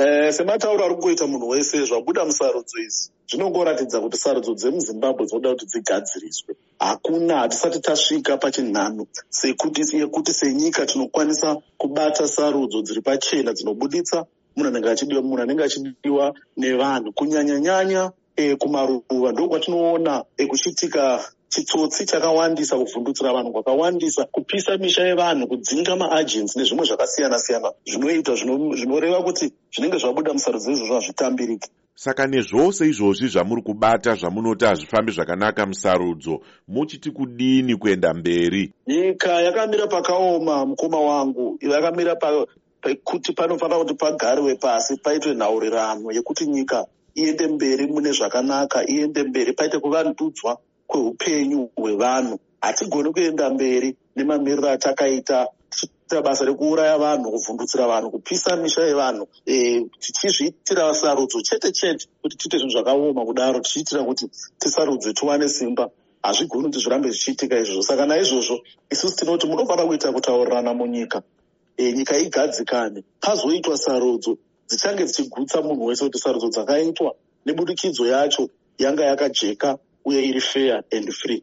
uh, sematauro ari kungoita munhu wese zvabuda musarudzo idzi zvinongoratidza kuti sarudzo dzemuzimbabwe dzinoda kuti dzigadziriswe. Hakuna hatisati tasvika pachinhano sekuti yekuti senyika tinokwanisa kubata sarudzo dziri pachena dzinobuditsa munhu anenge achidiwa munhu anenge achidiwa nevanhu. Kunyanyanyanya e, kumaruva ndokwatinoona e, kuchiitika chitsotsi chakawandisa kuvhundutsira vanhu kwakawandisa kupisa misha yevanhu kudzinga maagents nezvimwe zvakasiyana siyana zvinoitwa zvinoreva kuti zvinenge zvabuda musarudzo izvozvo hazvitambiriki saka nezvose izvozvi zvamuri kubata zvamunoti hazvifambi zvakanaka musarudzo muchiti kudini kuenda mberi? Nyika yakamira pakaoma mukoma wangu. Yakamira pekuti panofanira kuti pagariwe pasi paitwe nhaurirano yekuti nyika iende mberi mune zvakanaka iende mberi paite kuvandudzwa kweupenyu hwevanhu. Hatigoni kuenda mberi nemamiriro atakaita tichiita basa rekuuraya vanhu kuvhundutsira vanhu kupisa misha yevanhu. E, tichizviitira sarudzo chete chete kuti tiite zvinhu zvakaoma kudaro tichiitira kuti tisarudzwe tiwane simba. Hazvigoni kuti zvirambe zvichiitika izvozvo. Saka naizvozvo isusu tinoti munofanira kuita kutaurirana munyika. E, nyika igadzikane. Pazoitwa sarudzo dzichange dzichigutsa munhu wese kuti sarudzo dzakaitwa. Nebudikidzo yacho yanga yakajeka uye iri fair and free